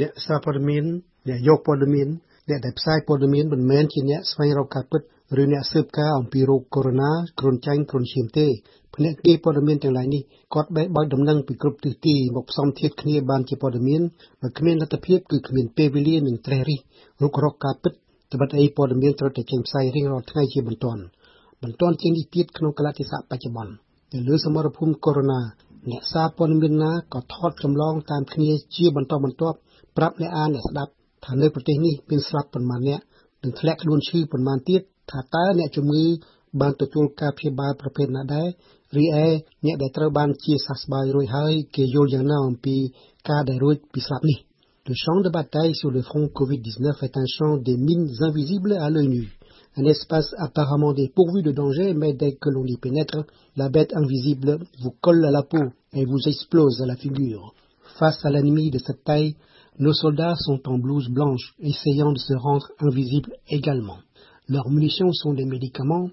អ្នកសារព័ត៌មានអ្នកយកព័ត៌មានអ្នកដែលផ្សាយព័ត៌មានមិនមែនជាអ្នកស្វែងរកការពិតឬអ្នកស៊ើបការអំពីរោគកូវីដ -19 គ្រុនចាញ់គ្រុនឈាមទេភ្នាក់ងារព័ត៌មានទាំងឡាយនេះគាត់បេះបើកដំណឹងពីគ្រប់ទិសទីមកផ្សំធៀបគ្នាបានជាព័ត៌មានបើគ្មានលទ្ធភាពគឺគ្មានពេលវេលានឹងត្រេះរិះរុករកការពិតត្បិតអីព័ត៌មានត្រូវតែចេញផ្សាយរៀងរាល់ថ្ងៃជាបន្ទាន់បន្ទាន់ជាងនេះទៀតក្នុងកលៈទេសៈបច្ចុប្បន្ននៅលើសមរភូមិកូវីដ -19 អ្នកសារព័ត៌មានណាក៏ថតចម្លងតាមគ្នាជាបន្តបន្ទាប់ ប្រាប់អ្នកអានអ្នកស្ដាប់ថានៅប្រទេសនេះមានស្លាប់ប៉ុន្មានអ្នកនិងធ្លាក់ខ្លួនឈឺប៉ុន្មានទៀតថាតើអ្នកជំងឺបានទទួលការព្យាបាលប្រភេទណាដែររីឯអ្នកដែលត្រូវបានជាសះស្បើយរួចហើយគេយល់យ៉ាងណាអំពីការដែលរួចពីស្លាប់នេះ Le champ de bataille sur le front Covid-19 est un champ des mines invisibles à l'œil nu. Un espace apparemment dépourvu de danger, mais dès que l'on y pénètre, la bête invisible vous colle à la peau et vous explose à la figure. Face à l'ennemi de cette taille, nos soldats sont en blouse blanche, essayant de se rendre invisibles également. Leurs munitions sont des médicaments,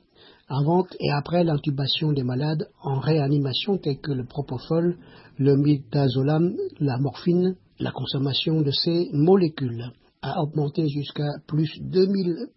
avant et après l'intubation des malades en réanimation tels que le propofol, le midazolam, la morphine, la consommation de ces molécules a augmenté jusqu'à plus de 2000%.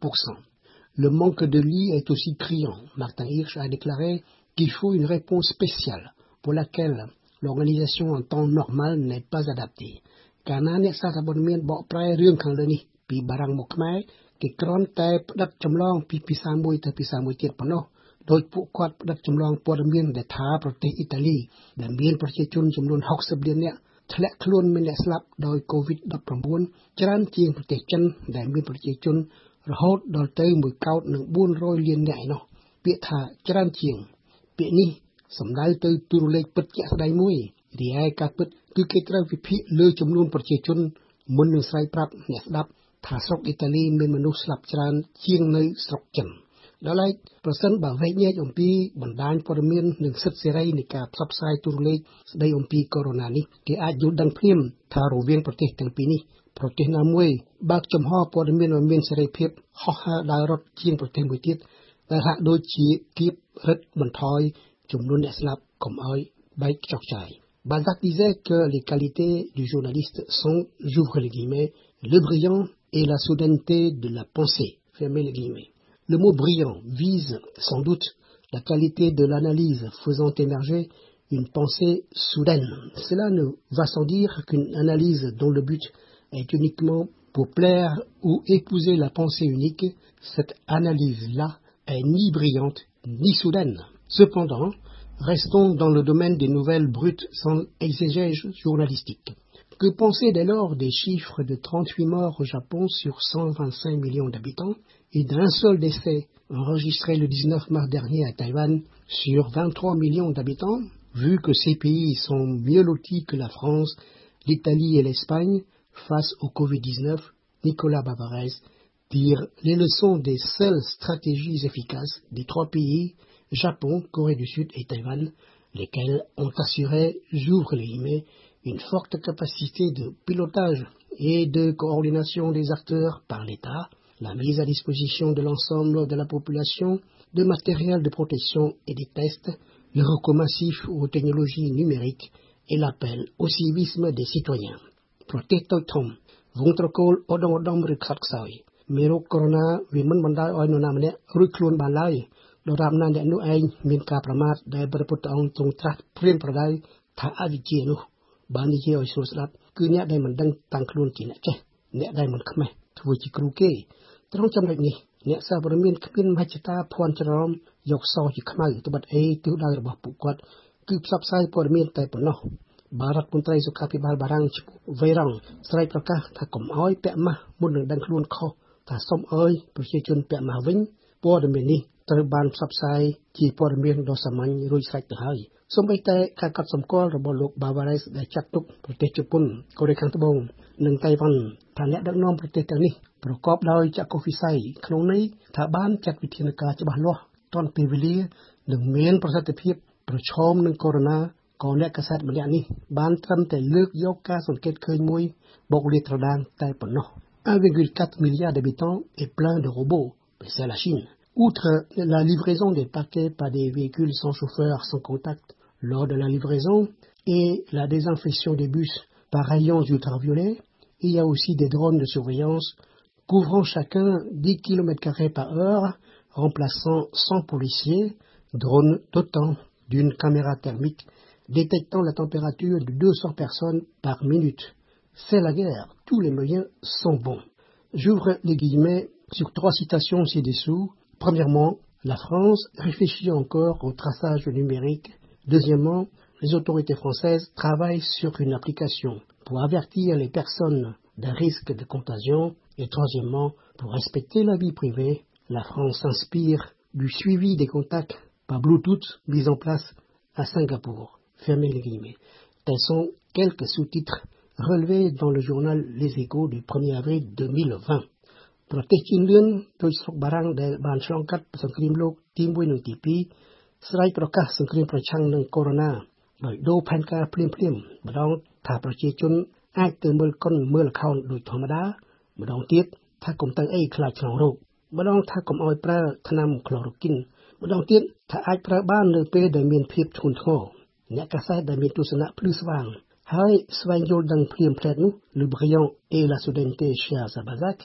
Le manque de lits est aussi criant. Martin Hirsch a déclaré qu'il faut une réponse spéciale pour laquelle l'organisation en temps normal n'est pas adaptée. កាលណាអ្នកសារព័ត៌មានបកប្រែរឿងខាងលើនេះពីបារាំងមកខ្មែរគេគ្រាន់តែផ្ដិតចម្លងពីភាសាមួយទៅភាសាមួយទៀតប៉ុណ្ណោះដោយពួកគាត់ផ្ដិតចម្លងព័ត៌មានដែលថាប្រទេសអ៊ីតាលីដែលមានប្រជាជនចំនួន60លាននាក់ធ្លាក់ខ្លួនមានអ្នកស្លាប់ដោយ COVID-19 ច្រើនជាងប្រទេសចិនដែលមានប្រជាជនរហូតដល់ទៅ1កោតនិង400លាននាក់ឯណោះពាក្យថាច្រើនជាង ពាក្យនេះសំដៅទៅទូរលេខពិតជាក់ស្ដែងមួយ រីឯការពិតគឺគេត្រូវវិភាគលើចំនួនប្រជាជនមុននឹងស្រ័យប្រាប់អ្នកស្ដាប់ថាស្រុកអ៊ីតាលីមានមនុស្សស្លាប់ច្រើនជាងនៅស្រុកចិនដល់ឡែកប្រសិនបើវែកញែកអំពីបណ្ដាញព័ត៌មាននិងសិទ្ធិសេរីនៃការផ្សព្វផ្សាយទូរលេខស្ដីអំពីកូវីដ -19 នេះគេអាចយល់ដឹងភ្លាមថារវាងប្រទេសទាំងពីរនេះប្រទេសណាមួយបើកចំហព័ត៌មានឲ្យមានសេរីភាពហោះហើរដើររត់ជាងប្រទេសមួយទៀតដែលហាក់ដូចជាគៀបរឹតបន្ថយចំនួនអ្នកស្លាប់កុំឲ្យបែកខ្ចោះចាយ Balzac disait que les qualités du journaliste sont, j'ouvre les guillemets, le brillant et la soudaineté de la pensée. Fermez les guillemets. Le mot brillant vise sans doute la qualité de l'analyse faisant émerger une pensée soudaine. Cela ne va sans dire qu'une analyse dont le but est uniquement pour plaire ou épouser la pensée unique, cette analyse-là est ni brillante ni soudaine. Cependant, restons dans le domaine des nouvelles brutes sans exégèse journalistique. Que penser dès lors des chiffres de 38 morts au Japon sur 125 millions d'habitants et d'un seul décès enregistré le 19 mars dernier à Taïwan sur 23 millions d'habitants Vu que ces pays sont mieux lotis que la France, l'Italie et l'Espagne face au Covid-19, Nicolas Bavarez tire les leçons des seules stratégies efficaces des trois pays, Japon, Corée du Sud et Taïwan, lesquels ont assuré, j'ouvre les guillemets, une forte capacité de pilotage et de coordination des acteurs par l'État, la mise à disposition de l'ensemble de la population de matériel de protection et des tests, le recours massif aux technologies numériques et l'appel au civisme des citoyens. Protétotrom, Vontrokol Odom Odom Rukhaksawi, Mero Corona, Vimon Bandai Oinonamne, Ruklon Balai, ត្តមឬខាត់ខ្សោយមេរោគកូវីដ -19 វាមិនបណ្ដាលឲ្យនរណាម្នាក់រួចខ្លួនបានឡើយដរាបណាអ្នកនោះឯងមានការប្រមាថដែលព្រះពុទ្ធអង្គទ្រង់ត្រាស់ព្រានប្រដៅថាអវិជ្ជានោះបាននិយាយឲ្យស្រួលស្ដាប់គឺអ្នកដែលមិនដឹងតាំងខ្លួនជាអ្នកចេះអ្នកដែលមិនខ្មេះធ្វើជាគ្រូគេត្រង់ចំណុចនេះអ្នកសារព័ត៌មានគ្មានមហិច្ឆតាភ័ន្តច្រឡំយកសជាខ្មៅត្បិតអីទិសដៅរបស់ពួកគាត់គឺផ្សព្វផ្សាយព័ត៌មានតែប៉ុណ្ណោះបារដ្ឋមន្ត្រីសុខាភិបាលបារាំងឈ្មោះវេរ៉ង់ស្រែកប្រកាសថាកុំអោយពាក់ម៉ាស់មុននឹងដឹងខ្លួនខុសថាសុំអើយប្រជាជនពាក់ម៉ាស់វិញព័ត៌មាននេះ ត្រូវបានផ្សព្វផ្សាយជាព័ត៌មានដ៏សាមញ្ញរួចស្រេចទៅហើយសូម្បីតែការកត់សម្គាល់របស់លោក Bavares ដែលចាត់ទុកប្រទេសជប៉ុនកូរ៉េខាងត្បូងនិងតៃវ៉ាន់ថាអ្នកដឹកនាំប្រទេសទាំងនេះប្រកបដោយចក្ខុវិស័យក្នុងន័យថាបានចាត់វិធានការច្បាស់លាស់ទាន់ពេលវេលានិងមានប្រសិទ្ធភាពប្រឈមនឹងកូវីដ -19 ក៏អ្នកកសែតម្នាក់នេះបានត្រឹមតែលើកយកការសង្កេតឃើញមួយបូកលាតត្រដាងតែប៉ុណ្ណោះ1,4 milliard d'habitants et plein de robots c'est la Chine Outre la livraison des paquets par des véhicules sans chauffeur sans contact lors de la livraison et la désinfection des bus par rayons ultraviolets Il y a aussi des drones de surveillance couvrant chacun 10 km par heure, remplaçant 100 policiers, drones dotant d'une caméra thermique détectant la température de 200 personnes par minute. C'est la guerre, tous les moyens sont bons. J'ouvre les guillemets sur trois citations ci-dessous. Premièrement, la France réfléchit encore au traçage numérique. Deuxièmement, les autorités françaises travaillent sur une application pour avertir les personnes d'un risque de contagion. Et troisièmement, pour respecter la vie privée, la France s'inspire du suivi des contacts par Bluetooth mis en place à Singapour. Fermez les guillemets. Tels sont quelques sous-titres relevés dans le journal Les Échos du 1er avril 2020. ប្រទេសជឿនលឿនដោយស្រុកបារាំងដែលបានឆ្លងកាត់សង្គ្រាមលោកទី1និងទី2ស្រែកប្រកាសសង្គ្រាមប្រឆាំងនឹងកូវីដ -19 ដោយដូរផែនការភ្លាមភ្លាមម្ដងថាប្រជាជនអាចទៅមើលកុនមើល account ដូចធម្មតា ម្ដងទៀតថាកុំទៅអីខ្លាចឆ្លងរោគម្ដងថាកុំឲ្យប្រើថ្នាំក្លូរ៉ូគីនម្ដងទៀតថាអាចប្រើបាននៅពេលដែលមានភាពធ្ងន់ធ្ងរអ្នកកាសែតដែលមានទស្សនៈភ្លឺស្វាងហើយស្វែងយល់ដឹងភ្លាមភ្លែតនោះ Le Brillant et la Soudaineté chez Azabazac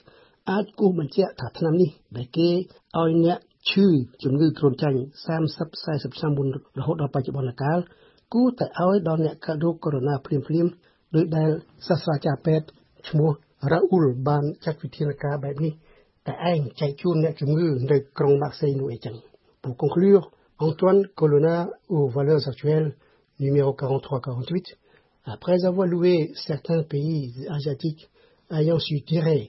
អាចគូសបញ្ជាក់ថាឆ្នាំនេះដែលគេឲ្យអ្នកឈឺជំងឺគ្រុនចាញ់30 40ឆ្នាំមុនរហូតដល់បច្ចុប្បន្នកាលគួរតែឲ្យដល់អ្នកកើតរោគកូវីដ -19 ភ្លាមភ្លាមដោយដែលសាស្ត្រាចារ្យពេទ្យឈ្មោះ Raoul បានចាត់វិធានការបែបនេះតែឯងចែកជូនអ្នកជំងឺនៅក្រុង Marseille នោះអីចឹង Pour conclure Antoine Colonna aux valeurs actuelles numéro 43-48 après avoir loué certains pays asiatiques ayant su tirer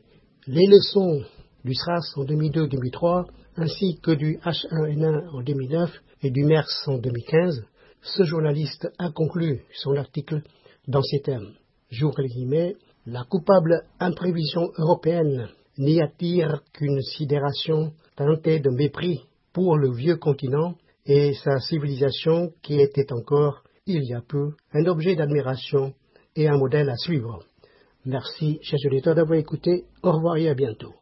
les leçons du SRAS en 2002-2003, ainsi que du H1N1 en 2009 et du MERS en 2015, ce journaliste a conclu son article dans ces termes. J'ouvre les guillemets, la coupable imprévision européenne n'y attire qu'une sidération teintée de mépris pour le vieux continent et sa civilisation qui était encore, il y a peu, un objet d'admiration et un modèle à suivre. Merci, chers auditeurs, d'avoir écouté. Au revoir et à bientôt.